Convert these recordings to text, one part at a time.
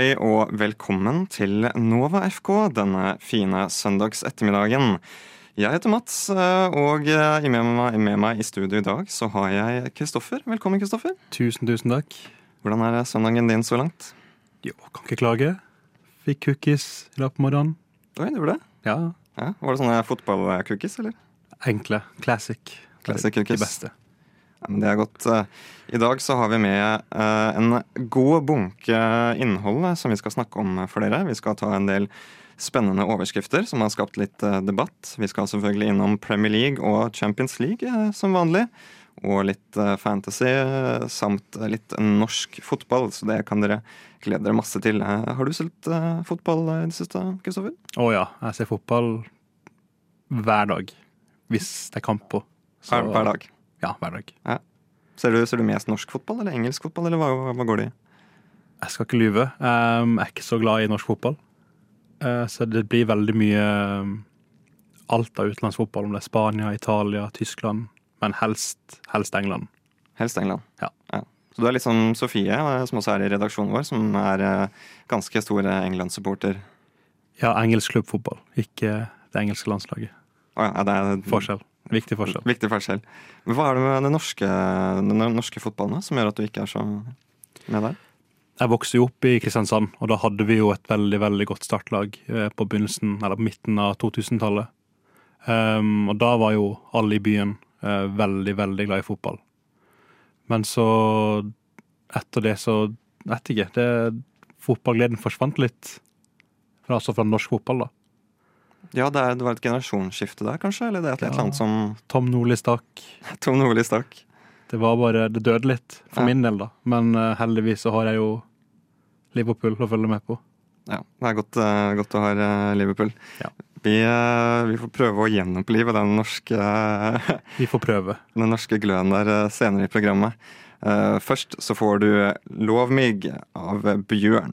Hei og velkommen til Nova FK denne fine søndagsettermiddagen. Jeg heter Mats, eh, og med meg, med meg i studio i dag så har jeg Kristoffer. Velkommen, Kristoffer. Tusen, tusen takk. Hvordan er søndagen din så langt? Jo, kan ikke klage. Fikk cookies i dag på morgenen. Oi, du gjorde det? Ja, Ja, Var det sånne fotballcookies, eller? enkle. Classic. Classic De cookies. beste. Men det er godt. Eh, I dag så har vi med eh, en god bunke innhold eh, som vi skal snakke om for dere. Vi skal ta en del spennende overskrifter som har skapt litt debatt. Vi skal selvfølgelig innom Premier League og Champions League som vanlig. Og litt fantasy samt litt norsk fotball, så det kan dere glede dere masse til. Har du sett fotball i det siste, Kristoffer? Å ja, jeg ser fotball hver dag. Hvis det er kamp på. Så- Hver, hver dag. Ja, hver dag. Ser du, ser du mest norsk fotball eller engelsk fotball, eller hva, hva går det i? Jeg skal ikke lyve. Um, jeg er ikke så glad i norsk fotball. Uh, så det blir veldig mye um, alt av utenlandsfotball, om det er Spania, Italia, Tyskland, men helst, helst England. Helst England. Ja. Så du er litt som Sofie, eh, som også er i redaksjonen vår, som er uh, ganske stor England-supporter. Ja, engelsk klubbfotball, ikke det engelske landslaget. Oh, ja, det er Forskjell. Viktig forskjell. Viktig forskjell. Hva er det med den norske, den norske fotballen som gjør at du ikke er så med der? Jeg vokste jo opp i Kristiansand, og da hadde vi jo et veldig veldig godt startlag eh, på begynnelsen, eller på midten av 2000-tallet. Um, og da var jo alle i byen uh, veldig, veldig glad i fotball. Men så, etter det, så vet ikke. Det, fotballgleden forsvant litt. Altså fra norsk fotball, da. Ja, det, er, det var et generasjonsskifte der, kanskje? Eller det er et Ja. eller annet som Tom Nordli stakk. Tom Nordli stakk? Det var bare, det døde litt, for Ja. min del, da. Men uh, heldigvis så har jeg jo Liverpool å følge med på. Ja, det er godt, uh, godt å ha uh, Liverpool. Ja. Vi, eh, vi får prøve å gjenopplive den norske, Vi får prøve. den norske gløden der eh, senere i programmet. Eh, Først så får du Lov mig av Bjørn.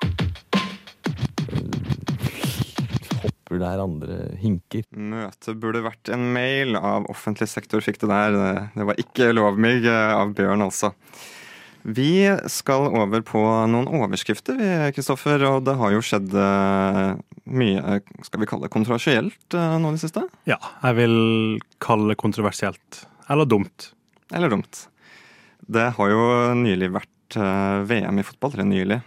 Hopper der andre hinker. Møtet burde vært en mail av offentlig sektor, fikk det der. Det- var ikke lovmygg av Bjørn, altså. Vi skal over på noen overskrifter, vi, Kristoffer. Og det har jo skjedd eh, mye, eh, skal vi kalle det kontroversielt eh, nå i det siste? Ja, jeg vil kalle det kontroversielt. Eller dumt. Eller dumt. Det har jo nylig vært VM i fotball, eller nylig,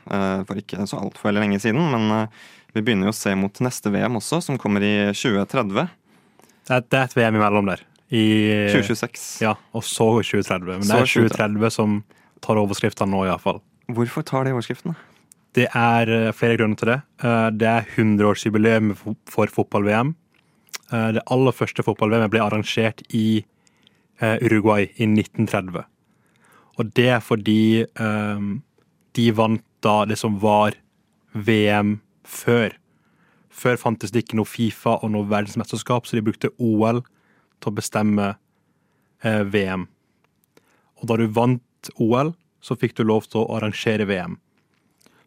for ikke så altfor lenge siden. Men vi begynner jo å se mot neste VM også, som kommer i 2030. Det er, det er et VM imellom der. I, 2026. Ja, og så 2030. Men det er 2030 som tar overskriften nå, iallfall. Hvorfor tar de overskriftene? Det er eh, flere grunner til det. Eh, Det er 100-årsjubileum for fotball-VM. Eh, Det aller første fotball-VM ble arrangert i eh, Uruguay i 1930. Og det er fordi eh, de vant da det som var VM før. Før fantes det ikke noe Fifa og noe verdensmesterskap, så de brukte OL til å bestemme eh, VM. Og da du vant OL, så fikk du lov til å arrangere VM.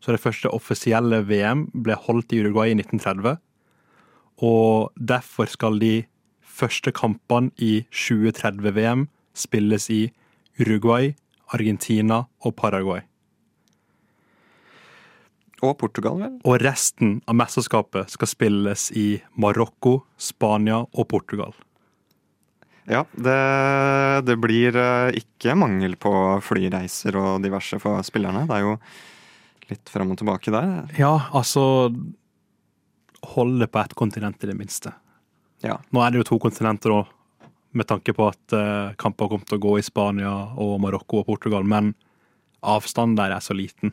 Så det første offisielle VM ble holdt i Uruguay i 1930. Og derfor skal de første kampene i 2030-VM spilles i Uruguay, Argentina og Paraguay. Og Portugal, vel? Og resten av mesterskapet skal spilles i Marokko, Spania og Portugal. Ja, det, det blir eh, ikke mangel på flyreiser og diverse for spillerne. Det er jo litt fram og tilbake der. Ja, altså Hold det på ett kontinent, i det minste. Ja. Nå er det jo to kontinenter òg, med tanke på at eh, kamper kommer til å gå i Spania og Marokko og Portugal, men avstanden der er så liten.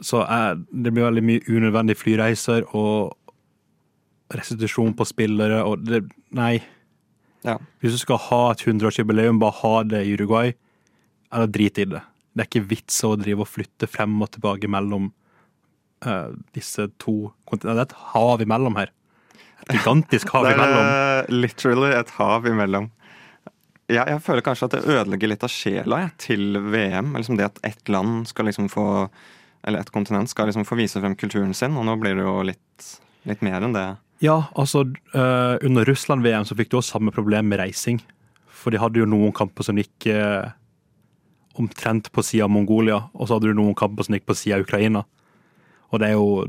Så eh, det blir veldig mye unødvendige flyreiser og restitusjon på spillere og det Nei. Ja. Hvis du skal ha et 100-årsjubileum, bare ha det i Uruguay, eller drit i det. Det er ikke vits å drive og flytte frem og tilbake mellom uh, disse to kontinentene. Det er et hav imellom her. Et gigantisk hav imellom. Det er eh, literally et hav imellom. Jeg, jeg føler kanskje at det ødelegger litt av sjela jeg, til VM. Liksom det at ett land skal liksom få Eller et kontinent skal liksom få vise frem kulturen sin, og nå blir det jo litt, litt mer enn det. Ja, altså uh, under Russland-VM så fikk du også samme problem med reising. For de hadde jo noen kamper som gikk uh, omtrent på sida av Mongolia, og så hadde du noen kamper som gikk på sida av Ukraina. Og det er jo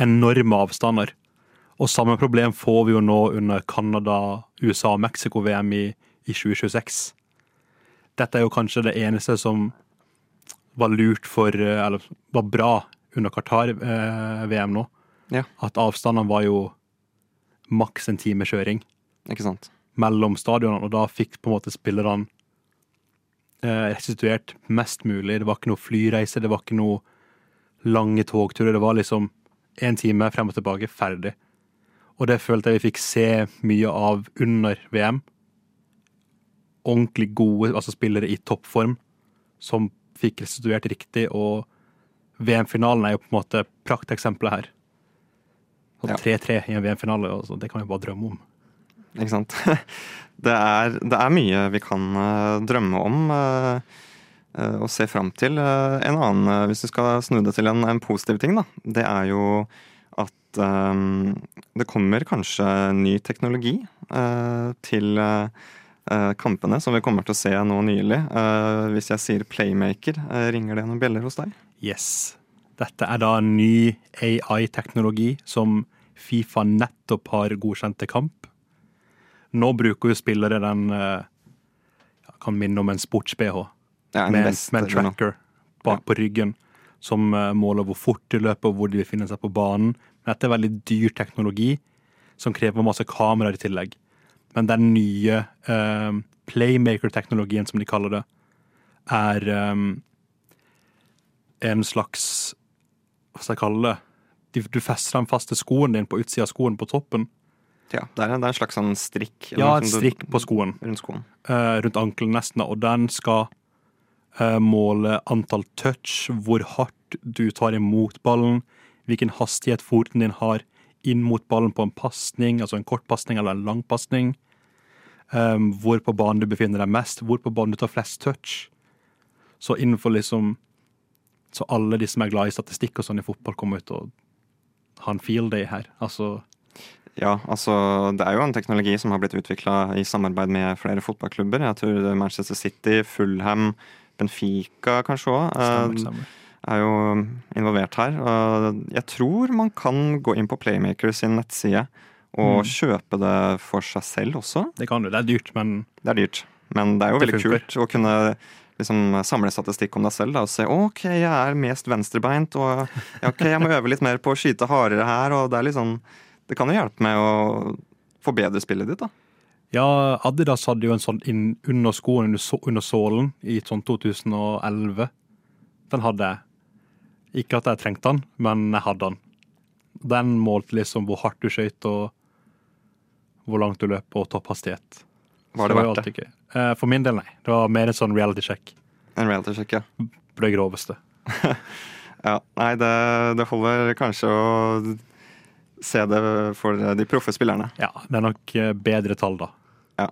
enorme avstander. Og samme problem får vi jo nå under Canada, USA og Mexico-VM i, i 2026. Dette er jo kanskje det eneste som var lurt for eh, Eller var bra under Qatar-VM nå. Ja. At avstandene var jo maks en time kjøring mellom stadionene, og da fikk på en måte spillerne eh, restituert mest mulig. Det var ikke noe flyreise, det var ikke noe lange togturer. Det var liksom én time frem og tilbake, ferdig. Og det følte jeg vi fikk se mye av under VM. Ordentlig gode altså spillere i toppform som fikk restituert riktig, og VM-finalen er jo på en måte prakteksempelet her. 3-3 i en VM-finale, altså, det kan vi bare drømme om. Ikke sant? Det er, det er mye vi kan eh, drømme om eh, eh, og se fram til. En annen, hvis du skal snu det til en, en positiv ting, da, det er jo at um, det kommer kanskje ny teknologi uh, til eh, kampene som vi kommer til å se nå nylig. Eh, hvis jeg sier playmaker, eh, ringer det noen bjeller hos deg? Yes. Dette er da en ny AI-teknologi som Fifa nettopp har godkjent til kamp. Nå bruker jo spillere den jeg Kan minne om en sports-BH Ja, med, med en tracker bak på ryggen som eh, måler hvor fort de løper og hvor de befinner seg på banen. Men dette er veldig dyr teknologi som krever masse kameraer i tillegg. Men den nye um, playmaker-teknologien, som de kaller det, er um, en slags Hva skal jeg kalle det? De- Du fester den fast til skoen din på utsida av skoen på toppen. Ja, det er, det er en slags sånn strikk. Ja, en strikk på skoen. Rundt skoen. Uh, rundt ankelen nesten, og den skal uh, måle antall touch, hvor hardt du tar imot ballen, hvilken hastighet foten din har inn mot ballen på en pasning, altså en kort pasning eller en lang pasning, eh, hvor på banen du befinner deg mest, hvor på banen du tar flest touch. Så innenfor liksom Så alle de som er glad i statistikk og sånn i fotball, kommer ut og har en field day her. Altså Ja, altså det er jo en teknologi som har blitt utvikla i samarbeid med flere fotballklubber. Jeg tror er Manchester City, Fulham, Benfica kanskje òg stemmer. er jo involvert her. Jeg tror man kan gå inn på Playmaker sin nettside og Mm. kjøpe det for seg selv også. Det kan du. Det er dyrt, men Det er dyrt, men det er jo veldig kult å kunne liksom samle statistikk om deg selv da, og se ok, jeg er mest venstrebeint, og ok, jeg må øve litt mer på å skyte hardere her. og Det er sånn, det kan jo hjelpe med å forbedre spillet ditt. da. Ja, Adidas hadde jo en sånn inn under skoen, under, så, under sålen, i sånn 2011. Den hadde jeg. Ikke at jeg trengte den, men jeg hadde den. Den målte liksom hvor hardt du skøyt og hvor langt du løp og topphastighet. Var det, det verdt det? Eh, For min del, nei. Det var mer en sånn reality check En reality check, ja. på det groveste. ja. Nei, det, det holder kanskje å se det for de proffe spillerne. Ja, det er nok eh, bedre tall, da. Ja.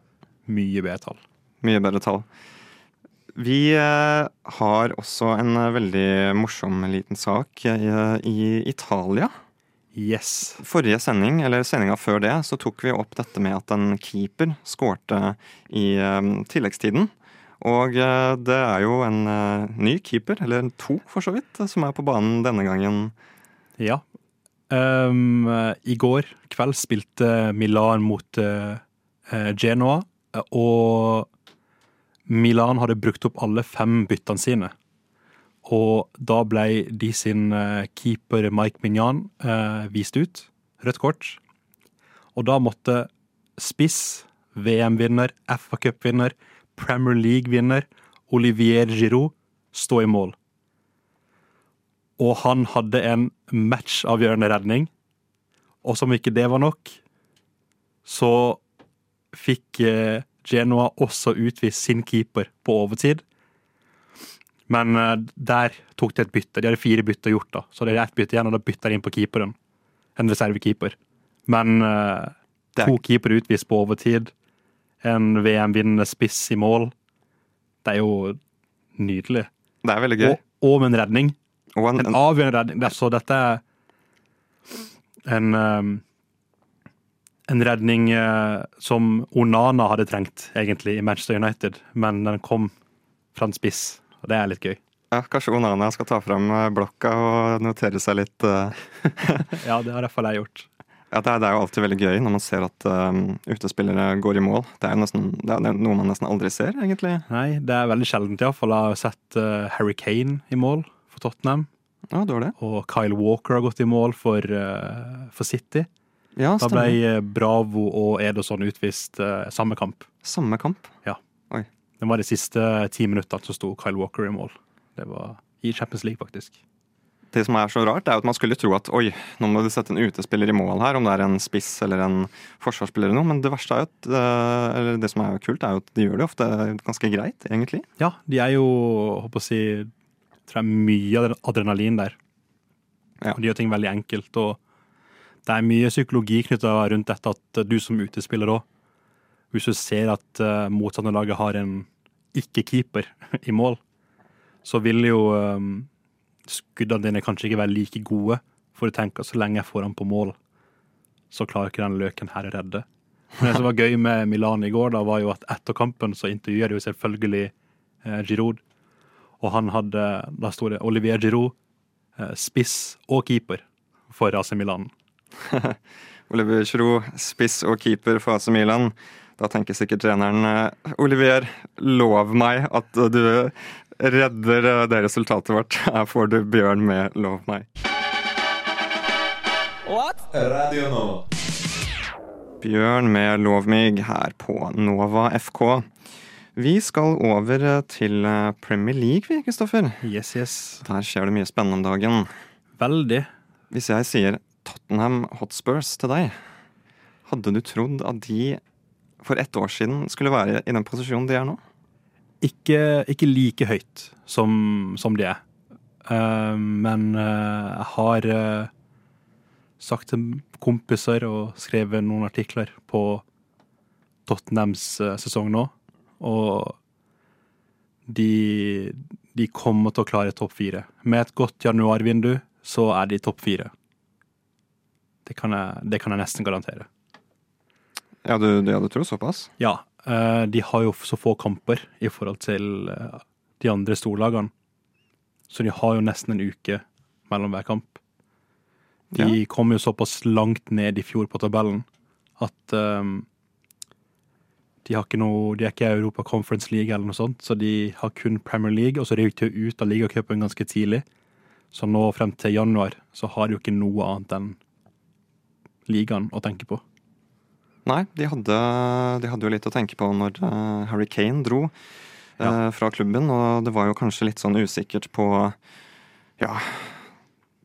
Mye bedre tall. Mye bedre tall. Vi eh, har også en veldig morsom liten sak i, i Italia. Yes. Forrige sending, eller sendinga før det, så tok vi opp dette med at en keeper skårte i eh, tilleggstiden. Og eh, det er jo en eh, ny keeper, eller to for så vidt, som er på banen denne gangen. Ja. Um, I går kveld spilte Milan mot uh, Genoa, og Milan hadde brukt opp alle fem byttene sine. Og da ble de sin uh, keeper Mike Mignan uh, vist ut. Rødt kort. Og da måtte spiss, VM-vinner, FA Cup-vinner, Premier League-vinner Olivier Giroud stå i mål og han hadde en matchavgjørende redning. Og som ikke det var nok, så fikk eh, Genoa også utvist sin keeper på overtid. Men eh, der tok de et bytte. De hadde fire bytter gjort, da. Så det er ett bytte igjen, og da bytter de inn på keeperen. En reservekeeper. Men uh, to keepere utvist på overtid. En VM-vinnende spiss i mål. Det er jo nydelig. Det er veldig gøy. Og, og med en redning. Og en, En en, avgjørende redning. Det Så dette er en um, En redning uh, som Onana hadde trengt, egentlig, i Manchester United. Men den kom fra en spiss, og det er litt gøy. ja, kanskje Onana skal ta fram eh, blokka og notere seg litt eh, Ja, det har i hvert fall jeg gjort. Ja, det er, det er jo alltid veldig gøy når man ser at um, utespillere går i mål. Det er jo nesten, det er noe man nesten aldri ser, egentlig. Nei, det er veldig sjeldent, iallfall. Jeg har sett uh, Harry Kane i mål for Tottenham. Ja, det var det. Og Kyle Walker har gått i mål for, uh, for City. Ja, Da ble Bravo og Ederson utvist uh, samme kamp. Samme kamp. Det var de siste ti minuttene så sto Kyle Walker i mål. Det var i Champions League, faktisk. Det som er så rart, er at man skulle tro at oi, nå må du sette en utespiller i mål her, om det er en spiss eller en forsvarsspiller eller noe, men det verste er jo at uh, Eller det som er jo kult, er jo at de gjør det ofte ganske greit, egentlig. Ja, de er jo, håper å si, tror jeg mye adre- adrenalin der. Ja. Og de gjør ting veldig enkelt. Og det er mye psykologi knytta rundt dette at du som utespiller òg, hvis du ser at uh, motstanderlaget har en ikke-keeper i mål, så vil jo um, skuddene dine kanskje ikke være like gode, for du tenker så lenge jeg får han på mål, så klarer ikke den løken her å redde. Men det som var gøy med Milan i går, da, var jo at etter kampen så intervjuet de jo selvfølgelig eh, Giroud. Og han hadde Da sto det Olivier Giroud, eh, spiss og keeper for AC Milan. Olivier Giroud, spiss og keeper for AC Milan. Da tenker sikkert treneren eh, Olivier, lov meg at du redder eh, det resultatet vårt. Her får du Bjørn med 'Lov meg'. Radio Nova. Bjørn med 'Lov meg' her på Nova FK. Vi skal over eh, til Premier League, vi, Kristoffer. Yes, yes. Der skjer det mye spennende om dagen. Veldig. Hvis jeg sier Tottenham Hotspurs til deg, hadde du trodd at de for ett år siden skulle være i den posisjonen de er nå? Ikke, ikke like høyt som, som de er. Eh, men eh, jeg har eh, sagt til kompiser og skrevet noen artikler på Tottenhams sesong nå. Og de, de kommer til å klare topp fire. Med et godt januarvindu så er de topp fire. Det kan jeg, det kan jeg nesten garantere. Ja, du, ja, du tror såpass? Ja, eh, de har jo så få kamper i forhold til eh, de andre storlagene. Så de har jo nesten en uke mellom hver kamp. De Ja. kom jo såpass langt ned i fjor på tabellen at um, de har ikke noe De er ikke i Europa Conference League eller noe sånt, så de har kun Premier League, og så røyk de ut av ligacupen ganske tidlig. Så nå frem til januar så har de jo ikke noe annet enn ligaen å tenke på. Nei, de hadde, de hadde jo litt å tenke på når eh, Harry Kane dro ja. fra klubben, og det var jo kanskje litt sånn usikkert på Ja,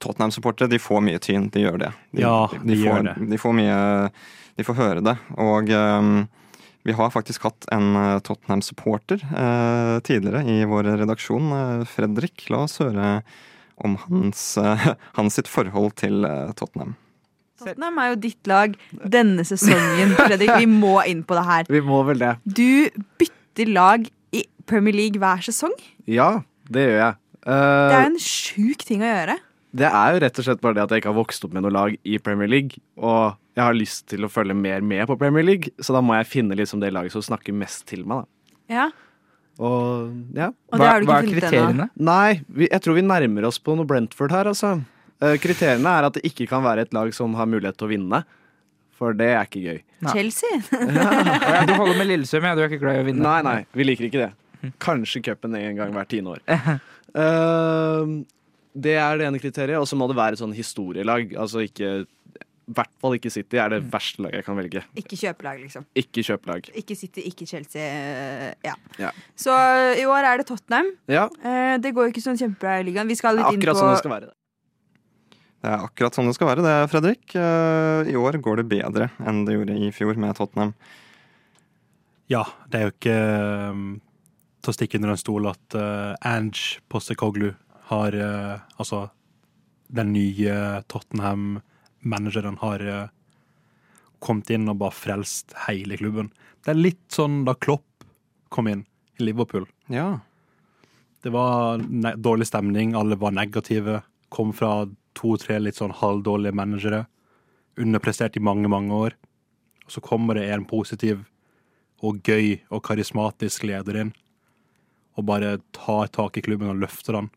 Tottenham-supportere, de får mye tyn, de gjør det. De, Ja, de får, gjør det. De får mye De får høre det. Og um, vi har faktisk hatt en eh, Tottenham-supporter eh, tidligere i vår redaksjon. Eh, Fredrik, la oss høre om hans, eh, hans sitt forhold til eh, Tottenham. Tottenham er jo ditt lag denne sesongen, Fredrik. Vi må inn på det her. Vi må vel det. Du bytter lag i Premier League hver sesong. Ja, det gjør jeg. Det er jo en sjuk ting å gjøre. det er jo rett og slett bare det at jeg ikke har vokst opp med noe lag i Premier League. Og jeg har lyst til å følge mer med på Premier League, så da må jeg finne liksom det laget som snakker mest til meg. Da. Ja, Og ja. Og det har du ikke funnet ennå. kriteriene? Nei, vi, jeg tror vi nærmer oss på noe Brentford her, altså. Eh, kriteriene er at det ikke kan være et lag som har mulighet til å vinne. For det er ikke gøy. Nei. Chelsea. Ja, du holder med Lillestrøm, ja. Du er ikke glad i å vinne? Nei, nei, vi liker ikke det. Kanskje cupen en gang hvert tiende år. Uh, det er det ene kriteriet. Og så må det være et sånn historielag. Altså ikke I hvert fall ikke City er det verste laget jeg kan velge. Ikke kjøpelag, liksom. Ikke kjøpelag. Ikke City, ikke Chelsea. eh, Ja. Ja. Så i år er det Tottenham. Ja, Eh, Det går jo ikke sånn kjempebra i ligaen. Vi skal litt inn på sånn det er akkurat sånn det skal være, det, Fredrik. Eh, I år går det bedre enn det gjorde i fjor med Tottenham. Ja, det er jo ikke um, til å stikke under en stol at uh, Ange Postekoglu har uh, Altså, den nye Tottenham-manageren har uh, kommet inn og bare frelst hele klubben. Det er litt sånn da Klopp kom inn i Liverpool. Ja. Det var dårlig stemning, alle var negative. Kom fra to-tre litt sånn halvdårlige managere. Underprestert i mange, mange år. Og så kommer det en positiv og gøy og karismatisk leder inn. Og bare tar tak i klubben og løfter den.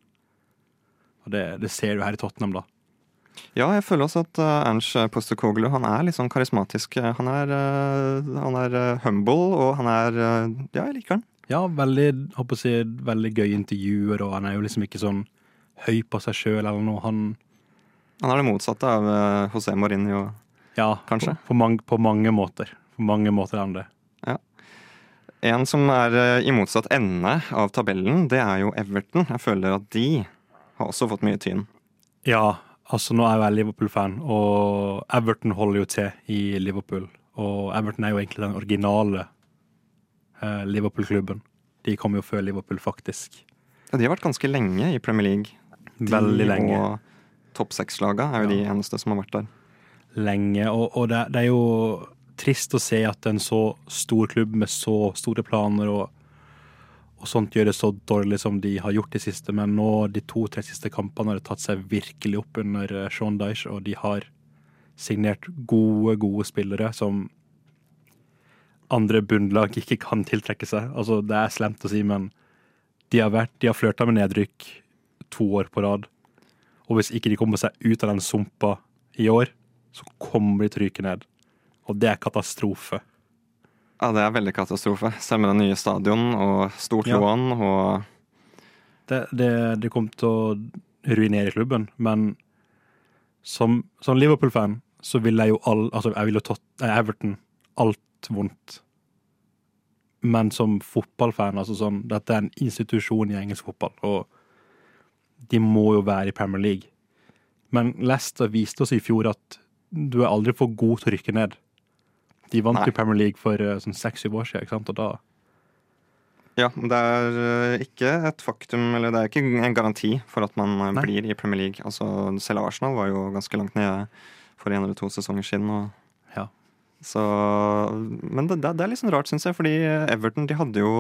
Og det, det ser du her i Tottenham, da. Ja, jeg føler også at uh, Ernst Postekoglu han er litt sånn karismatisk. Han er, uh, han er humble, og han er Ja, jeg liker han. Ja, veldig, håper å si, veldig gøy intervjuer, og han er jo liksom ikke sånn høy på seg sjøl eller noe. Han Han er det motsatte av uh, José Mourinho. Ja, Kanskje. På, på, mange, på mange måter. På mange måter er han det. En som er uh, i motsatt ende av tabellen, det er jo Everton. Jeg føler at de har også fått mye tyn. Ja, altså nå er jeg Liverpool-fan, og Everton holder jo til i Liverpool. Og Everton er jo egentlig den originale eh, Liverpool-klubben. De kom jo før Liverpool, faktisk. Ja, de har vært ganske lenge i Premier League. De Veldig lenge. og topp seks-laga er jo de eneste som har vært der. Lenge. Og, og det, det er jo trist å se at en så stor klubb med så store planer og, og sånt gjør det så dårlig som de har gjort de siste. Men nå, de to-tre siste kampene, har det tatt seg virkelig opp under eh, Sean Dyche, og de har signert gode, gode spillere som andre bunnlag ikke kan tiltrekke seg. Altså, det er slemt å si, men de har, vært, de har flørta med nedrykk to år på rad. Og hvis ikke de kommer seg ut av den sumpa i år, så kommer de til å ryke ned. Og det er katastrofe. Ja, det er veldig katastrofe. Selv med den nye stadion og stort Ja. lån og Det, det, det kommer til å ruinere klubben, men som, som Liverpool-fan så vil jeg jo all, altså jeg vil jo tot, eh, Everton alt vondt. Men som fotballfan, altså sånn, dette er en institusjon i engelsk fotball, og de må jo være i Premier League. Men Leicester viste oss i fjor at du er aldri for god til å rykke ned. De vant Nei. jo Premier League for eh, sånn seks-syv år siden, ikke sant? og da Ja, det er eh, ikke et faktum, eller det er ikke en garanti for at man eh, Nei. blir i Premier League. Altså, selv Arsenal var jo ganske langt nede for en eller to sesonger siden. Og, Ja. så, men det, det, det er litt sånn rart, syns jeg, fordi Everton de hadde jo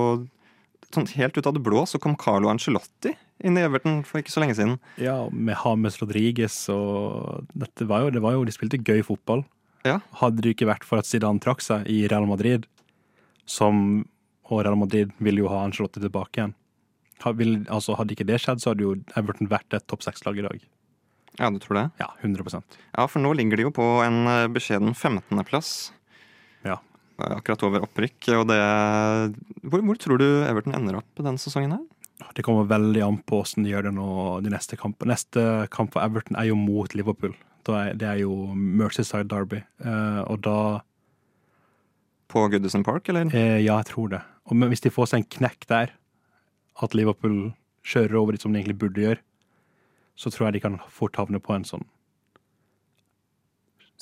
sånn Helt ut av det blå så kom Carlo Ancelotti inn i Everton for ikke så lenge siden. Ja, med James Rodriguez og dette var jo, det var jo, De spilte gøy fotball. Ja. Hadde det ikke vært for at Zidane trakk seg i Real Madrid, som, og Real Madrid ville jo ha Ancelotti tilbake igjen altså Hadde ikke det skjedd, så hadde jo Everton vært et topp seks-lag i dag. Ja, du tror det? Ja, 100% Ja, for nå ligger de jo på en eh, beskjeden 15.-plass. Akkurat over opprykk. Og det hvor, hvor tror du Everton ender opp denne sesongen her? Det kommer veldig an på hvordan de gjør det nå de neste kamp. Neste kamp for Everton er jo mot Liverpool. Er, det er jo Mercyside Derby. Eh, og da På Goodison Park, eller? Eh, ja, jeg tror det. Men hvis de får seg en knekk der, at Liverpool kjører over dit som de egentlig burde gjøre, så tror jeg de kan fort havne på en sånn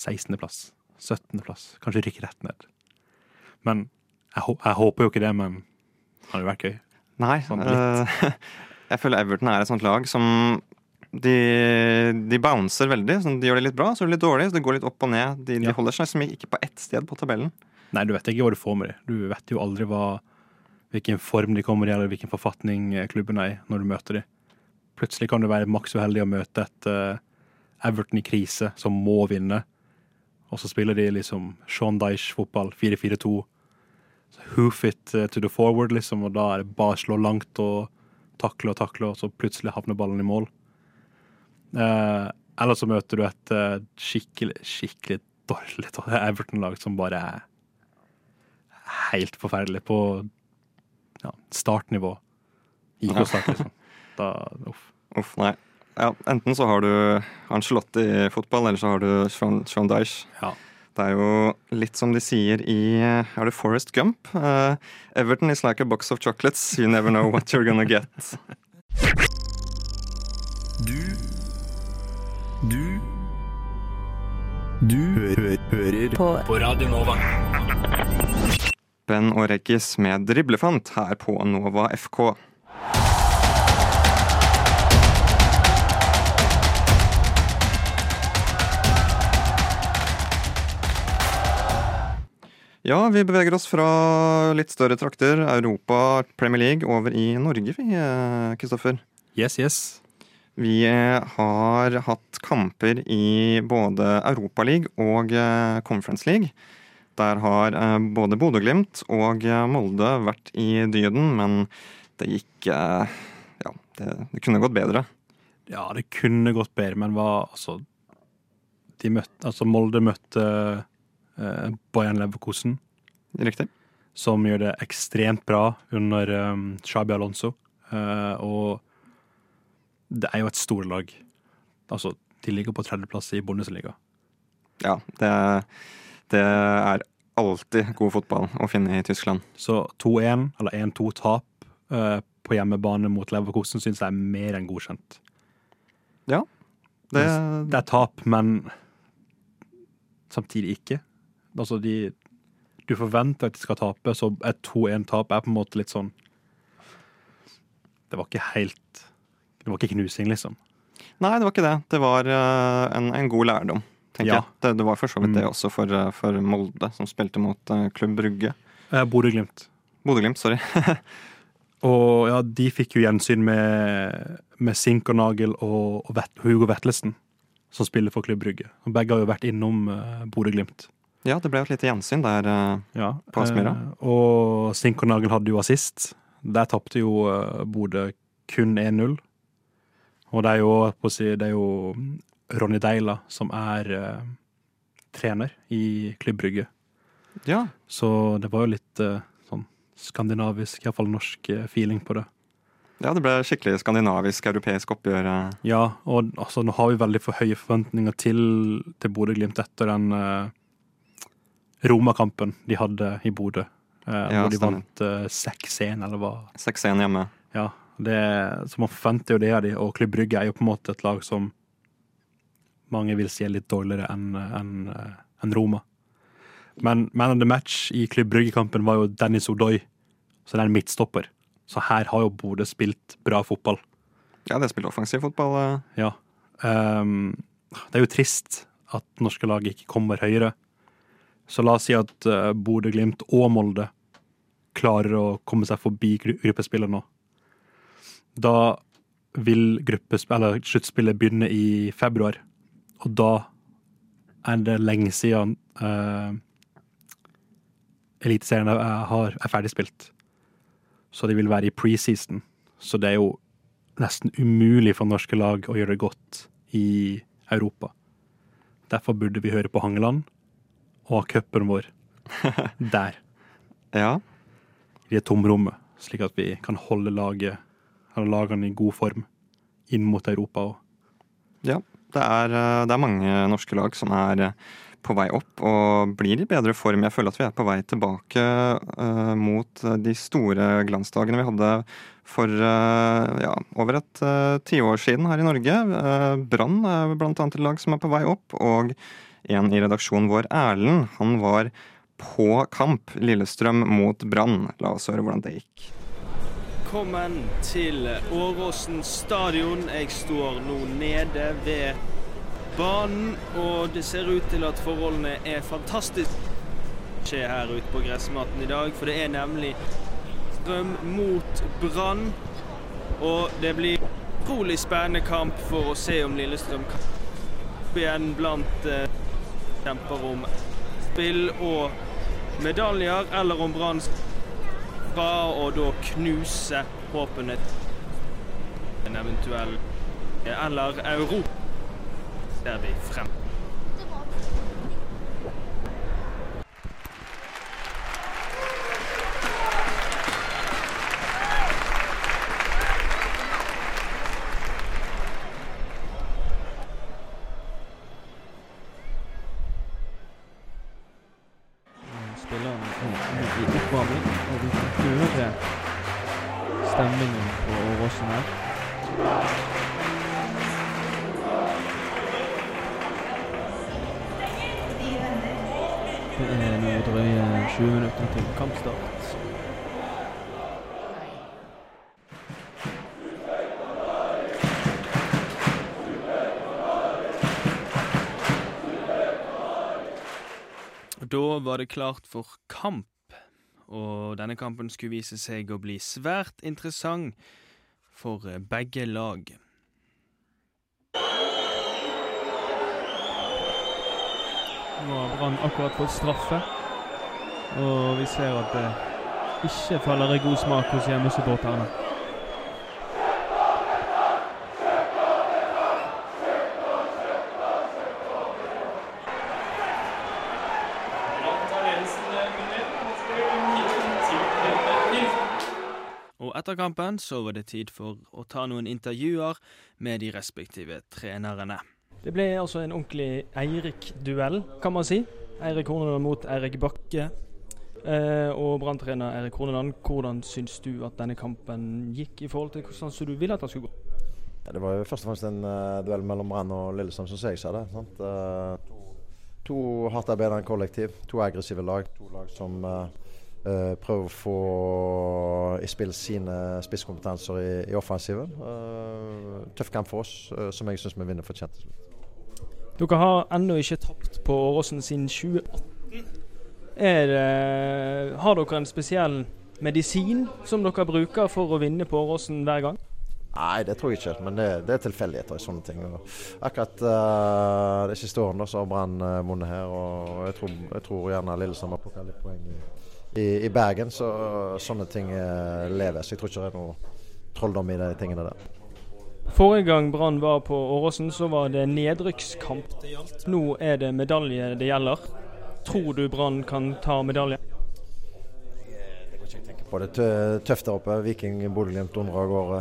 16.-plass, 17.-plass, kanskje rykke rett ned. Men jeg, jeg håper jo ikke det, men det hadde vært gøy. Nei. Sånn uh, jeg føler Everton er et sånt lag som de, de bouncer veldig. Sånn, de gjør det litt bra, så er det litt dårlig. Så det går litt opp og ned. De, Ja. de holder seg liksom ikke på ett sted på tabellen. Nei, du vet ikke hva du får med dem. Du vet jo aldri hva, hvilken form de kommer i, eller hvilken forfatning eh, klubben er i når du møter dem. Plutselig kan du være maks uheldig å møte et uh, Everton i krise som må vinne, og så spiller de liksom Sean Dyche-fotball, 4-4-2. Så Hoof it eh, to the forward, liksom, og da er det bare å slå langt og takle og takle, og så plutselig havner ballen i mål. Eh, eller så møter du et eh, skikkelig, skikkelig dårlig Everton-lag som bare er helt forferdelig på ja, startnivå. IK-start, liksom. Da, uff. Uff, nei. Ja, enten så har du Ancelotti i fotball, eller så har du Sean, Sean Dyche. Ja. Det er jo litt som de sier i Er det Forest Gump? Uh, Everton is like a box of chocolates. You never know what you're gonna get. Du Du Du hø hø hører på. På Radio Nova. Ben Orekis med driblefant her på Nova FK. Ja, vi beveger oss fra litt større trakter, Europa, Premier League, over i Norge, vi, eh, Kristoffer. Yes, yes. Vi eh, har hatt kamper i både Europaliga og eh, Conference League. Der har både Bodø-Glimt og Molde vært i dyden, men det gikk Ja, det, det kunne gått bedre. Ja, det kunne gått bedre, men hva altså de møtte, altså Molde møtte Bayern Leverkusen, Riktig. som gjør det ekstremt bra under um, Xabi Alonso. Uh, og det er jo et storlag. Altså, de ligger på tredjeplass i Bundesliga. Ja, det, det er alltid god fotball å finne i Tyskland. Så 2-1, eller 1-2-tap uh, på hjemmebane mot Leverkusen syns jeg er mer enn godkjent. Det, Det er tap, men samtidig ikke. Altså, de Du forventer at de skal tape, så et 2-1-tap er på en måte litt sånn Det var ikke helt Det var ikke knusing, liksom. Nei, det var ikke det. Det var eh, en, en god lærdom, tenker Ja. jeg. Det, det var for så vidt det Mm. også for, eh, for Molde, som spilte mot eh, Klubb Brugge. Eh, Bodø-Glimt. Bodø-Glimt, sorry. Og ja, de fikk jo gjensyn med, med Sinkernagel og, og Hugo Vetlesen, som spiller for Klubb Brygge. Og begge har jo vært innom uh, Bodø-Glimt. Ja, det ble jo et lite gjensyn der. eh, Ja, På Aspmyra. eh, og Sinkernagel hadde jo assist. Der tapte jo eh, Bodø kun 1-0. Og det er jo, si, det er jo Ronny Deila som er uh, trener i Klubb Brygge. Ja, Så det var jo litt uh, sånn skandinavisk, iallfall norsk feeling på det. ja, det ble skikkelig skandinavisk, europeisk oppgjør. Ja, og altså, nå har vi veldig for høye forventninger til, til Bodø-Glimt etter den eh, Roma-kampen de hadde i Bodø. eh, Ja, hvor de stemmer. vant uh, 6-1, eller hva. 6-1 hjemme. Ja, det, så man forventer jo det av de, og Klubb Brygge er jo på en måte et lag som mange vil si er litt dårligere enn en, en Roma. Men man of the match i Klubb Brygge-kampen var jo Dennis Odoi, så det er en midtstopper. Så her har jo Bodø spilt bra fotball. Ja, det spiller offensiv fotball. eh. Ja. Um, det er jo trist at norske lag ikke kommer høyere. Så la oss si at uh, Bodø-Glimt og Molde klarer å komme seg forbi gru gruppespillet nå. Da vil sluttspillet begynne i februar, og da er det lenge siden uh, Eliteserien er, har- er ferdigspilt. Så de vil være i preseason. Så det er jo nesten umulig for norske lag å gjøre det godt i Europa. Derfor burde vi høre på Hangeland og cupen vår der, Ja, i det tomrommet, slik at vi kan holde laget, eller lagene i god form inn mot Europa. òg. ja. Det er, eh, det er mange norske lag som er eh, på vei opp og blir i bedre form. Jeg føler at vi er på vei tilbake uh, mot de store glansdagene vi hadde for uh, ja, over et uh, tiår siden her i Norge. Uh, Brann er blant annet et lag som er på vei opp, og en i redaksjonen vår, Erlend, han var på kamp Lillestrøm mot Brann. La oss høre hvordan det gikk. Velkommen til Åråsen stadion. Jeg står nå nede ved banen, og det ser ut til at forholdene er fantastiske skje her ute på gressmatten i dag. For det er nemlig strøm mot Brann. Og det blir utrolig spennende kamp for å se om Lillestrøm kan igjen blant eh, kjemper om spill og medaljer, eller om Brann skal og da knuse håpene til en eventuell eller Europa der vi frem. Da var det klart for kamp, og denne kampen skulle vise seg å bli svært interessant for eh, begge lag. Nå har Brann akkurat fått straffe, og vi ser at det ikke faller i god smak hos hjemmesupporterne. Og etter kampen så var det tid for å ta noen intervjuer med de respektive trenerne. Det ble altså en ordentlig Eirik-duell, kan man si. Eirik Horneland mot Eirik Bakke. Eh, og Brann-trener Eirik Horneland, hvordan syns du at denne kampen gikk i forhold til hvordan du ville at den skulle gå? Ja, det var jo først og fremst en uh, duell mellom Brann og Lillestrøm, som jeg sa det. Sant? Uh, to hardtarbeidende kollektiv, to aggressive lag. To lag som uh, uh, prøve å få i spill sine spisskompetanser i, i offensiven. Uh, tøff kamp for oss, uh, som jeg syns vi vinner fortjent. Dere har ennå ikke tapt på Åråsen siden 2018. Er har dere en spesiell medisin som dere bruker for å vinne på Åråsen hver gang? Nei, det tror jeg ikke. Men det, det er tilfeldigheter i sånne ting. Og akkurat uh, de siste årene så har Brann vunnet her, og jeg tror, jeg tror gjerne Lillestrøm har plukka litt poeng i, i, i, Bergen. Så sånne ting uh, lever. Så jeg tror ikke det er noe trolldom i de tingene der. Forrige gang Brann var på Åråsen, så var det nedrykkskamp det gjaldt. Nå er det medalje det gjelder. Tror du Brann kan ta medalje? på det tøft der oppe. Viking, Bodø-Glimt dundrer av gårde.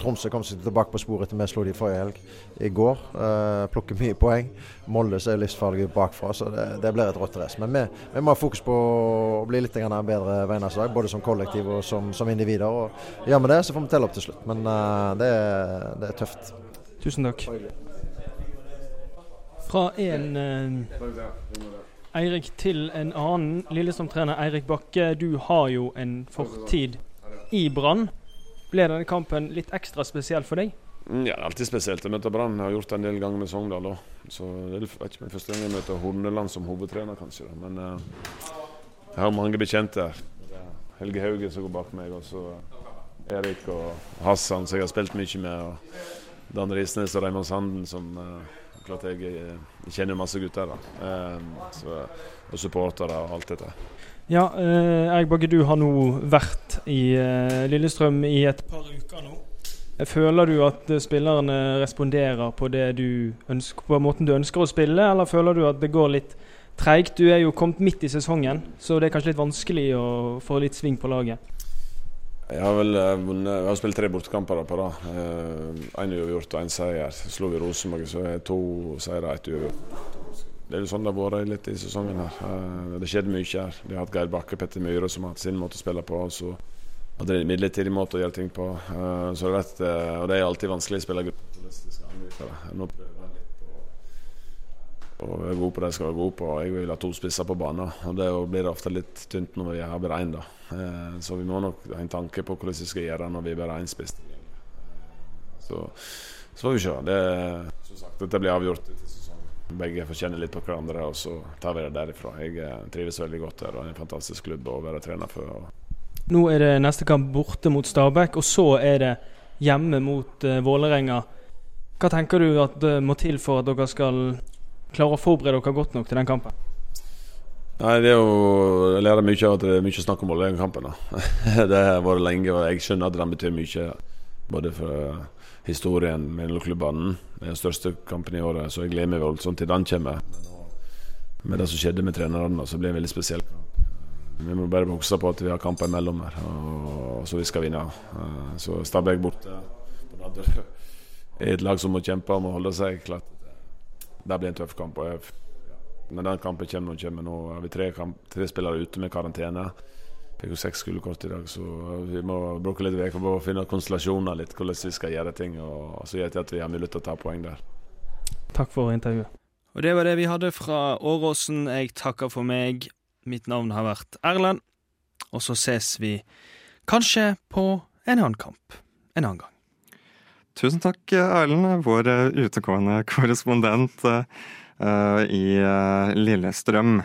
Tromsø kom seg tilbake på sporet etter vi slo de forrige helg. I går. uh, plukker mye poeng. Molde er livsfarlige bakfra, så det, det blir et rått race. Men vi, vi, må ha fokus på å bli litt bedre hver eneste dag, både som kollektiv og som, som individer. Og gjør vi det, så får vi telle opp til slutt. Men uh, det, det, er tøft. Tusen takk. Fra en Eirik til en annen. Lillestrøm-trener Eirik Bakke, du har jo en fortid i Brann. Ble denne kampen litt ekstra spesiell for deg? Ja, det er alltid spesielt. Jeg møter Brann. Jeg har gjort det en del ganger med Sogndal òg. Så det er ikke min første gang jeg møter Horneland som hovedtrener, kanskje. Da. Men uh, jeg har mange bekjente. Helge Hauge som går bak meg, og så Erik og Hassan som jeg har spilt mye med. og Dan Risnes og Raymond Sanden som uh, klart jeg, jeg kjenner masse gutter. da. Eh, så, og supportere og alt dette. Ja, eh, Erik Bagge, du har nå vært i eh, Lillestrøm i et par uker nå. Føler du at spillerne responderer på, ønsker, på måten du ønsker å spille, eller føler du at det går litt treigt? Du er jo kommet midt i sesongen, så det er kanskje litt vanskelig å få litt sving på laget? Jeg har vel vunnet, jeg har spilt tre bortekamper på rad. Én uavgjort og én seier. Slo vi Rosenborg, så er to seire og ett uavgjort. Det er jo sånn det har vært litt i sesongen her. Uh, det skjedde mye her. Vi har hatt Geir Bakke, Petter Myhre som har hatt sin måte å spille på. og så hadde de en midlertidig måte å gjøre ting på. Uh, så det vet, uh, og det er alltid vanskelig å spille gruppe. Nå prøver jeg litt på å være god på det jeg skal være god på. Jeg vil ha to spisser på banen. og Det blir ofte litt tynt når vi har bare én. da. Så vi må nok ha en tanke på hvordan vi skal gjøre når vi bare har én spiss. Så, får vi se. Det, som sagt, dette blir avgjort. Begge får kjenne litt på hverandre, og så tar vi det derifra. Jeg trives veldig godt her. og Det er en fantastisk klubb å være trener for. Nå er det neste kamp borte mot Stabæk, og så er det hjemme mot uh, Vålerenga. Hva tenker du at det må til for at dere skal klare å forberede dere godt nok til den kampen? Nei, det er jo, Jeg lærer mye av at det er mye snakk om Vålerenga-kampen. det har vært lenge, og jeg skjønner at den betyr mye. Både for historien mellom klubbene. Den største kampen i året, så jeg gleder meg voldsomt til den kommer. Med det som skjedde med trenerne, så blir det veldig spesiell. Vi må bare huske på at vi har kamper imellom her, og så vi skal vinne. Så Stabæk borte er et lag som må kjempe om å holde seg. klart Det blir en tøff kamp. Men Når den kampen kommer, kommer nå har vi tre, kamp, tre spillere ute med karantene. Fikk jo seks skolekort i dag, så vi må bruke litt uker på å finne konstellasjoner litt, hvordan vi skal gjøre ting. og Så gjør det at vi har mulighet til å ta poeng der. Takk for intervjuet. Og det var det vi hadde fra Åråsen. Jeg takker for meg. Mitt navn har vært Erlend. Og så ses vi kanskje på en annen kamp en annen gang. Tusen takk, Erlend, vår utegående korrespondent uh, i uh, Lillestrøm.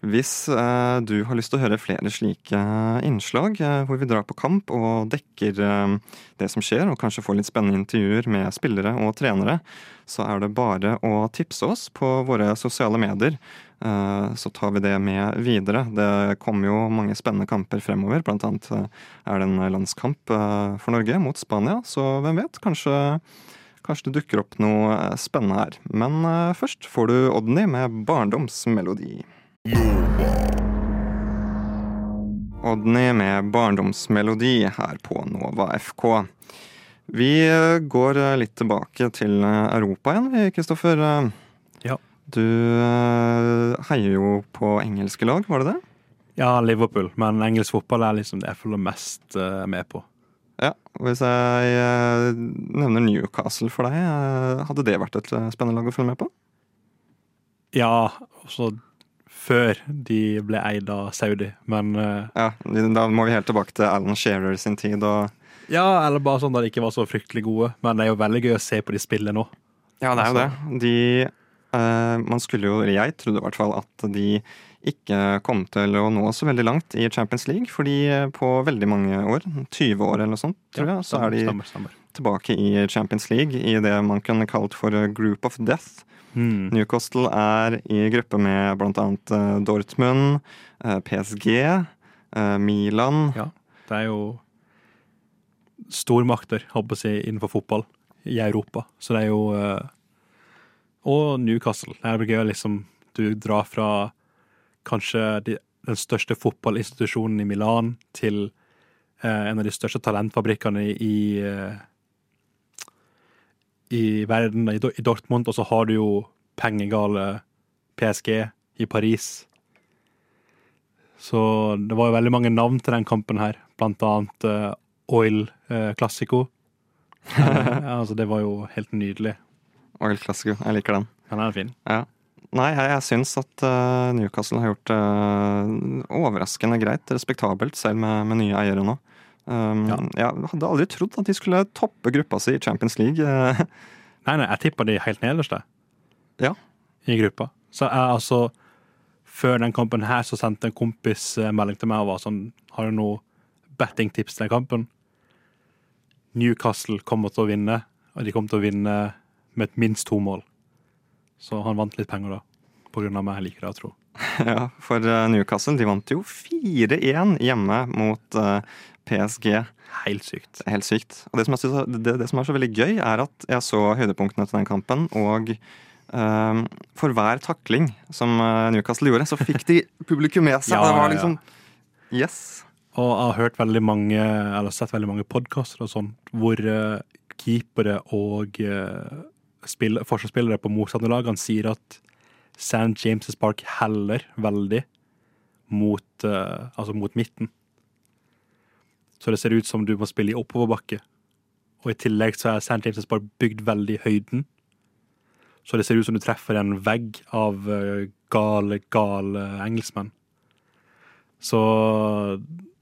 Hvis eh, du har lyst til å høre flere slike innslag, eh, hvor vi drar på kamp og dekker eh, det som skjer, og kanskje får litt spennende intervjuer med spillere og trenere, så er det bare å tipse oss på våre sosiale medier. Eh, Så tar vi det med videre. Det kommer jo mange spennende kamper fremover. Blant annet eh, er det en landskamp eh, for Norge mot Spania, så hvem vet? Kanskje Kanskje det dukker opp noe eh, spennende her. Men eh, først får du Odny med barndomsmelodi. Odny med barndomsmelodi her på Nova FK. Vi eh, går eh, litt tilbake til eh, Europa igjen, vi, Kristoffer. Ja. Du heier jo på engelske lag, var det det? Ja, Liverpool, men engelsk fotball er liksom det jeg følger mest med på. Ja, Hvis jeg nevner Newcastle for deg, hadde det vært et spennende lag å følge med på? Ja, også før de ble eid av Saudi, men eh, Ja, Da må vi helt tilbake til Alan Shearer sin tid. og Ja, eller bare sånn da de ikke var så fryktelig gode. Men det er jo veldig gøy å se på de spillene nå. Ja, det er jo det. De uh, Man skulle jo, eller jeg trodde i hvert fall at de ikke kom til å nå så veldig langt i Champions League. Fordi eh, på veldig mange år, 20 år eller noe sånt, tror jeg, så er de stemmer, stemmer. tilbake i Champions League i det man kunne kalt for group of death. Mm. Newcastle er i gruppe med annet eh, Dortmund, eh, PSG, eh, Milan Ja, det er jo stormakter, håper jeg, innenfor fotball i Europa. Så det er jo Og Newcastle. Det blir gøy å liksom Du drar fra kanskje de, den største fotballinstitusjonen i Milan til eh, en av de største talentfabrikkene i, i, i verden, i, Dortmund, og så har du jo pengegale PSG i Paris. Så det var jo veldig mange navn til den kampen her, blant annet uh, Oil uh, Classico. altså, det var jo helt nydelig. Oil Classico. Jeg liker den. Den er fin. Ja. Nei, jeg, jeg syns at uh, Newcastle har gjort det overraskende greit, respektabelt, selv med, med nye eiere nå. Um, Jeg hadde aldri trodd at de skulle toppe gruppa si i Champions League. eh. Nei, nei, jeg tippa de helt nederst, jeg. Ja. I gruppa. Så jeg altså Før den kampen her så sendte en kompis en melding til meg og var sånn Har du noe bettingtips til den kampen? Newcastle kommer til å vinne, og de kommer til å vinne med et minst to mål. Så han vant litt penger, da. På grunn av meg, liker jeg å tro. Ja, for eh, Newcastle de vant jo 4-1 hjemme mot eh, PSG. Helt sykt. Helt sykt. Og det som, synes, er- det, det som er så veldig gøy, er at jeg så høydepunktene til den kampen, og um, for hver takling som eh, Newcastle gjorde, så fikk de publikum med seg. Ja, det var ja. liksom Yes. Og jeg har hørt veldig mange, eller sett veldig mange podkaster og sånn, hvor uh, keepere og uh, forsvarsspillere på motstanderlagene sier at St. James' Park heller veldig mot, uh, altså mot midten. Så det ser ut som du må spille i oppoverbakke. Og i tillegg så er St. James' Park bygd veldig i høyden. Så det ser ut som du treffer en vegg av eh, gale, gale engelskmenn. Så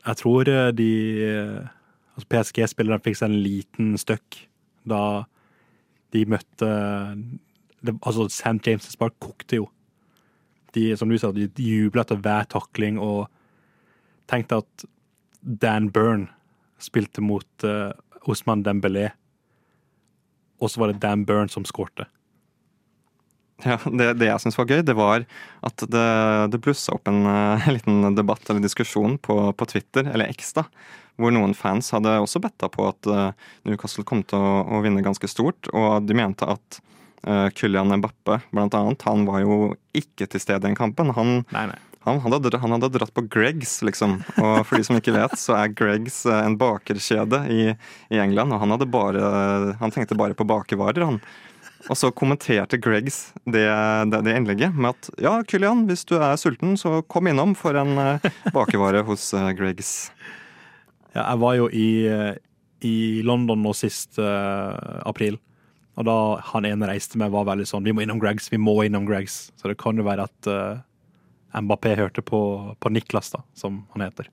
jeg tror eh, de eh, altså PSG-spillerne fikk seg en liten støkk da de møtte det, Altså, St. James' Park kokte jo. De, som du sa, de jubla etter hver takling og tenkte at Dan Byrne spilte mot uh, Osman Dembélé, og så var det Dan Byrne som skårte. Ja, det, det jeg syns var gøy, det var at det, det blussa opp en eh, liten debatt eller diskusjon på, på Twitter, eller X, da, hvor noen fans hadde også betta på at uh, Newcastle kom til å, å vinne ganske stort, og de mente at uh, Kylian Mbappe, blant annet, han var jo ikke til stede i den kampen. Han, Nei, nei. Han, hadde, han hadde dratt på Greggs, liksom. Og for de som ikke vet, så er Greggs eh, en bakerkjede i, i England, og han, hadde bare, han tenkte bare på bakervarer, han. Og så kommenterte Greggs det, det, det innlegget med at ja, Kylian, hvis du er sulten, så kom innom for en uh, bakevare hos Greggs. Ja, jeg var jo i, eh, i London nå sist uh, april, Og da han ene reiste med, var veldig sånn Vi må innom Gregs, vi må innom Gregs. Så det kan jo være at uh, Mbappé hørte på, på Niklas, da, som han heter.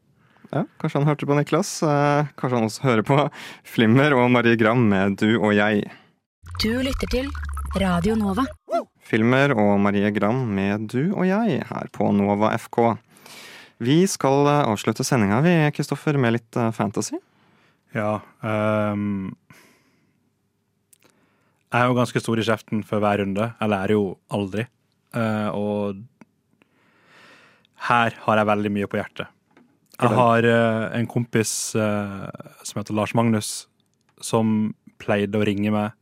Ja, Kanskje han hørte på Niklas. Eh, kanskje han også hører på Flimmer og Marie Gram med Du og jeg. Du lytter til Radio Nova. Filmer og Marie Gram med Du og jeg her på Nova FK. Vi skal eh, avslutte sendinga, vi, Kristoffer, med litt eh, fantasy. Ja. Um, jeg er jo ganske stor i kjeften for hver runde, eller er jo aldri. Uh, og her har jeg veldig mye på hjertet. Jeg har uh, en kompis uh, som heter Lars Magnus, som pleide å ringe meg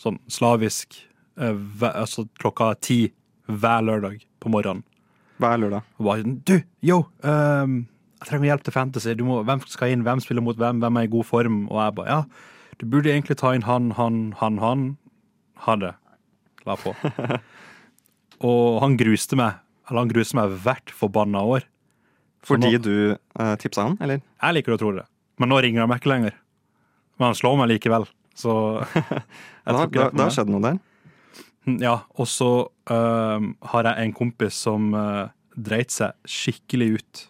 sånn slavisk uh, hver- altså klokka ti hver lørdag på morgenen. Hver lørdag. Og bare sånn, Du, yo! ehm, jeg trenger hjelp til fantasy. Du må, hvem skal inn? Hvem spiller mot hvem? Hvem er i god form? Og jeg bare Ja, du burde egentlig ta inn han, han, han, han. Ha det. La på. og han gruste meg. Eller han gruer meg hvert forbanna år. Fordi nå- du uh, tipsa han, eller? Jeg liker å tro det. Men nå ringer han meg ikke lenger. Men han slår meg likevel, så Da, da, da skjedde noe der. Ja, og så uh, har jeg en kompis som uh, dreit seg skikkelig ut.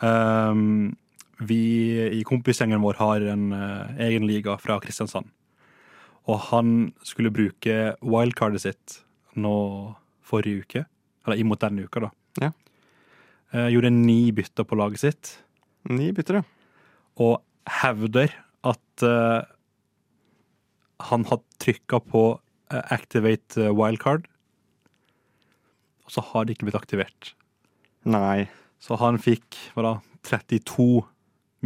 Um, vi i kompisgjengen vår har en uh, egen liga fra Kristiansand. Og han skulle bruke wildcardet sitt nå forrige uke, eller imot denne uka, da. Ja. Eh, gjorde ni bytter på laget sitt. Ni bytter, ja. Og hevder at eh, han har trykka på eh, activate eh, wildcard, og så har det ikke blitt aktivert. Nei. Så han fikk hva da, 32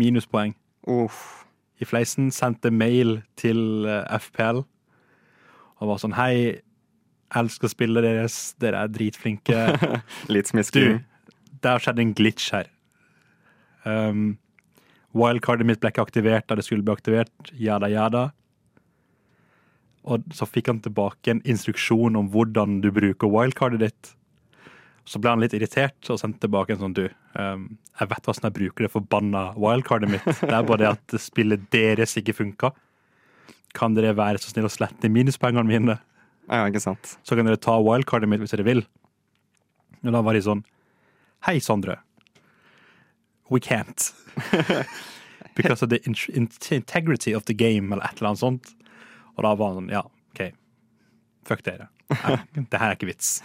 minuspoeng. Uff. I fleisen sendte mail til eh, FPL og var sånn Hei, elsker spillet deres, dere er dritflinke. Litt smisking. Du, det har skjedd en glitch her. Um, wildcardet mitt ble ikke aktivert da det skulle bli aktivert. Jada, jada. Og så fikk han tilbake en instruksjon om hvordan du bruker wildcardet ditt. Så ble han litt irritert og sendte tilbake en sånn Du, um, jeg vet hvordan jeg bruker det forbanna wildcardet mitt. Det er bare det at spillet deres ikke funka. Kan dere være så snill å slette minuspoengene mine? Ja, ikke sant. Så kan dere ta wildcardet mitt hvis dere vil. Og da var de sånn Hei, Sondre. We can't. Because of the in integrity of the game, eller et eller annet sånt. Og da var han sånn, ja, OK. Fuck dere. Det her er ikke vits.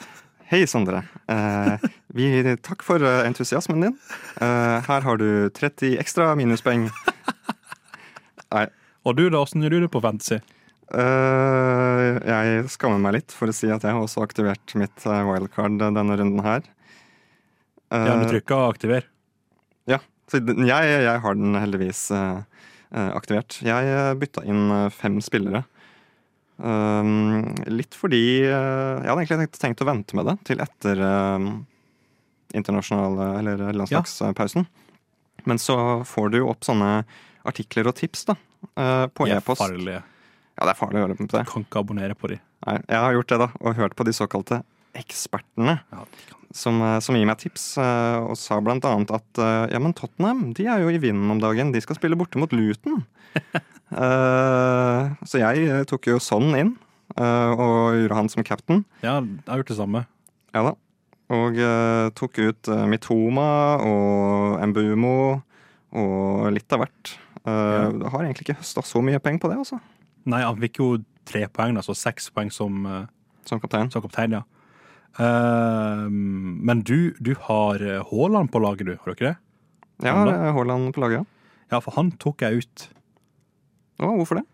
Hei, Sondre. Eh, vi, takk for eh, entusiasmen din. Eh, her har du 30 ekstra minuspoeng. Nei. Og du, da? Åssen gjør du det på Fantasy? Eh, jeg skammer meg litt for å si at jeg har også aktivert mitt eh, wildcard denne runden her. Ja, du trykka aktiver. Ja. Så jeg, jeg har den heldigvis eh, aktivert. Jeg bytta inn fem spillere. Um, litt fordi Jeg hadde egentlig tenkt, å vente med det til etter um, internasjonale eller landslagspausen. Men så får du jo opp sånne artikler og tips da, på e-post. Ja, det er farlig å gjøre på det. Du Kan ikke abonnere på de. Nei, jeg har gjort det, da, og hørt på de såkalte ekspertene. Som, eh, som gir meg tips, eh, og sa blant annet at eh, ja, men Tottenham de er jo i vinden om dagen. De skal spille borte mot Luton. uh, så jeg tok jo sånn inn, uh, og gjorde han som captain. Ja, jeg har gjort det samme. Ja da. Og uh, tok ut Mitoma og Embumo og litt av hvert. Ja. Har egentlig ikke høsta så mye penger på det, altså. Nei, han fikk jo tre poeng, altså seks poeng som, eh, Som kaptein. som kaptein, ja. uh, men du, du har eh, Haaland på laget, du, har du ikke det? Ja, Haaland på laget. Ja, for han tok jeg ut. Å, hvorfor det?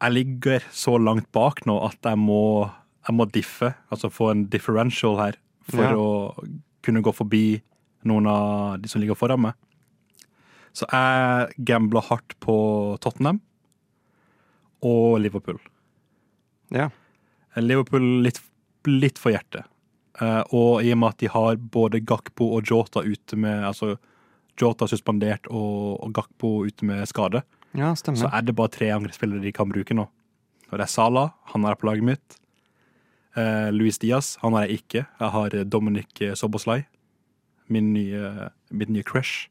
Jeg ligger så langt bak nå at jeg må, jeg må diffe, altså få en differential her, for Ja. å kunne gå forbi noen av de som ligger foran meg. Så jeg gambler hardt på Tottenham og Liverpool. Ja. Liverpool litt, litt for hjertet. Uh, og i og med at de har både Gakpo og Jota ute med Altså Jota suspendert og, og Gakpo ute med skade, Ja, stemmer. så er det bare tre angrepsspillere de kan bruke nå. Og det er Salah, han er på laget mitt. Uh, Luis Diaz, han har jeg ikke. Jeg har Dominic Soboslai, min nye, mitt nye crush.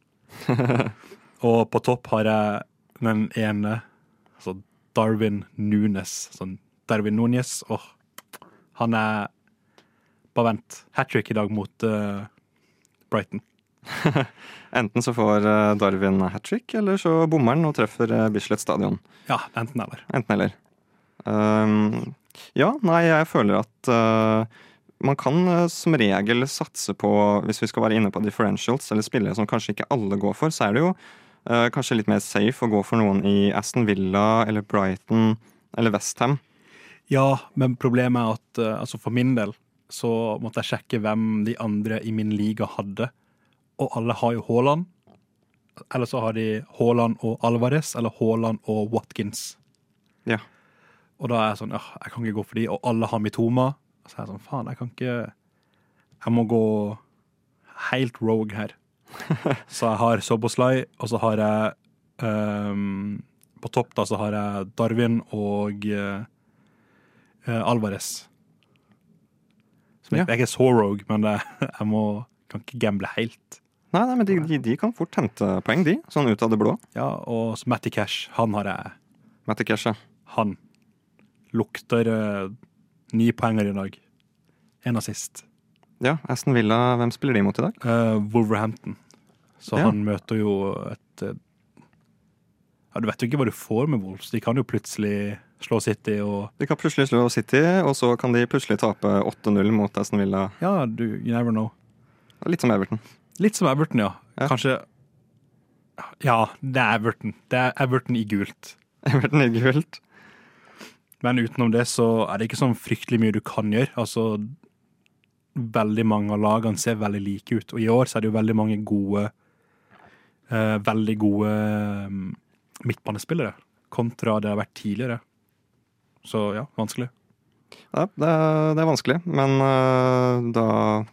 og på topp har jeg den ene Altså Darwin Nunes. Sånn Darwin Nunes. Åh, han er Bare vent. Hat trick i dag mot uh, Brighton. Enten så får eh, Darwin hat trick, eller så bommer han og treffer eh, Bislett stadion. Ja, enten eller. Enten eller. Um, ja, nei, jeg føler at uh, man kan uh, som regel satse på, hvis vi skal være inne på differentials, eller spillere som kanskje ikke alle går for, så er det jo uh, kanskje litt mer safe å gå for noen i Aston Villa eller Brighton eller Westham. Ja, men problemet er at eh, altså for min del så måtte jeg sjekke hvem de andre i min liga hadde. Og alle har jo Haaland. Eller så har de Haaland og Alvarez, eller Haaland og Watkins. Ja. Og da er jeg sånn, ja, jeg kan ikke gå for de, og alle har Mitoma. Så er jeg sånn, faen, jeg kan ikke Jeg må gå helt rogue her. så jeg har Soboslay, og så har jeg um, På topp da så har jeg Darwin og eh, Alvarez. Ja. jeg, er ikke så rogue, men det, jeg må, kan ikke gamble helt. Nei, nei men de, de, de kan fort hente poeng, de. Sånn ut av det blå. Ja, og Matty Cash, han har jeg. Matty Cash, ja. Han lukter eh, ni poenger i dag. En assist. Ja, Aston Villa, hvem spiller de mot i dag? Uh, Wolverhampton. Så Ja. han møter jo et eh, ja, Du vet jo ikke hva du får med Wolves. De kan jo plutselig slå City og De kan plutselig slå City, og så kan de plutselig tape 8-0 mot Aston Villa. Ja, du, you never know. Litt som Everton. Litt som Everton, ja. Ja. Kanskje Ja, det er Everton. Det er Everton i gult. Everton i gult. Men utenom det så er det ikke sånn fryktelig mye du kan gjøre. Altså, veldig mange av lagene ser veldig like ut. Og i år så er det jo veldig mange gode eh, Veldig gode eh, midtbanespillere kontra det har vært tidligere. Så ja, vanskelig. Ja, det er, det er vanskelig, men uh, da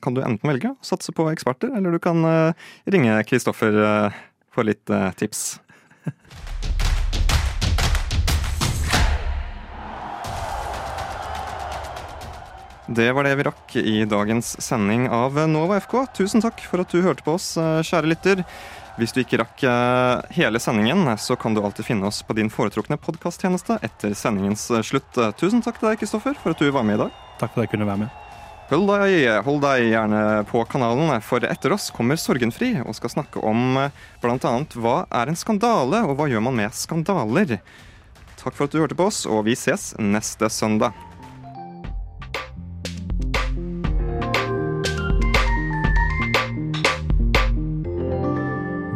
kan du enten velge å satse på eksperter, eller du kan uh, ringe Kristoffer uh, for litt tips. Det var det vi rakk i dagens sending av Nova FK. Tusen takk for at du hørte på oss, øh, kjære lytter. Hvis du ikke rakk øh, hele sendingen, så kan du alltid finne oss på din foretrukne podkasttjeneste etter sendingens øh, slutt. Tusen takk til deg, Kristoffer, for at du var med i dag. Takk for at jeg kunne være med. Hold deg, hold deg gjerne på kanalen, for etter oss kommer Sorgenfri og skal snakke om bl.a. hva er en skandale, og hva gjør man med skandaler. Takk for at du hørte på oss, og vi ses neste søndag.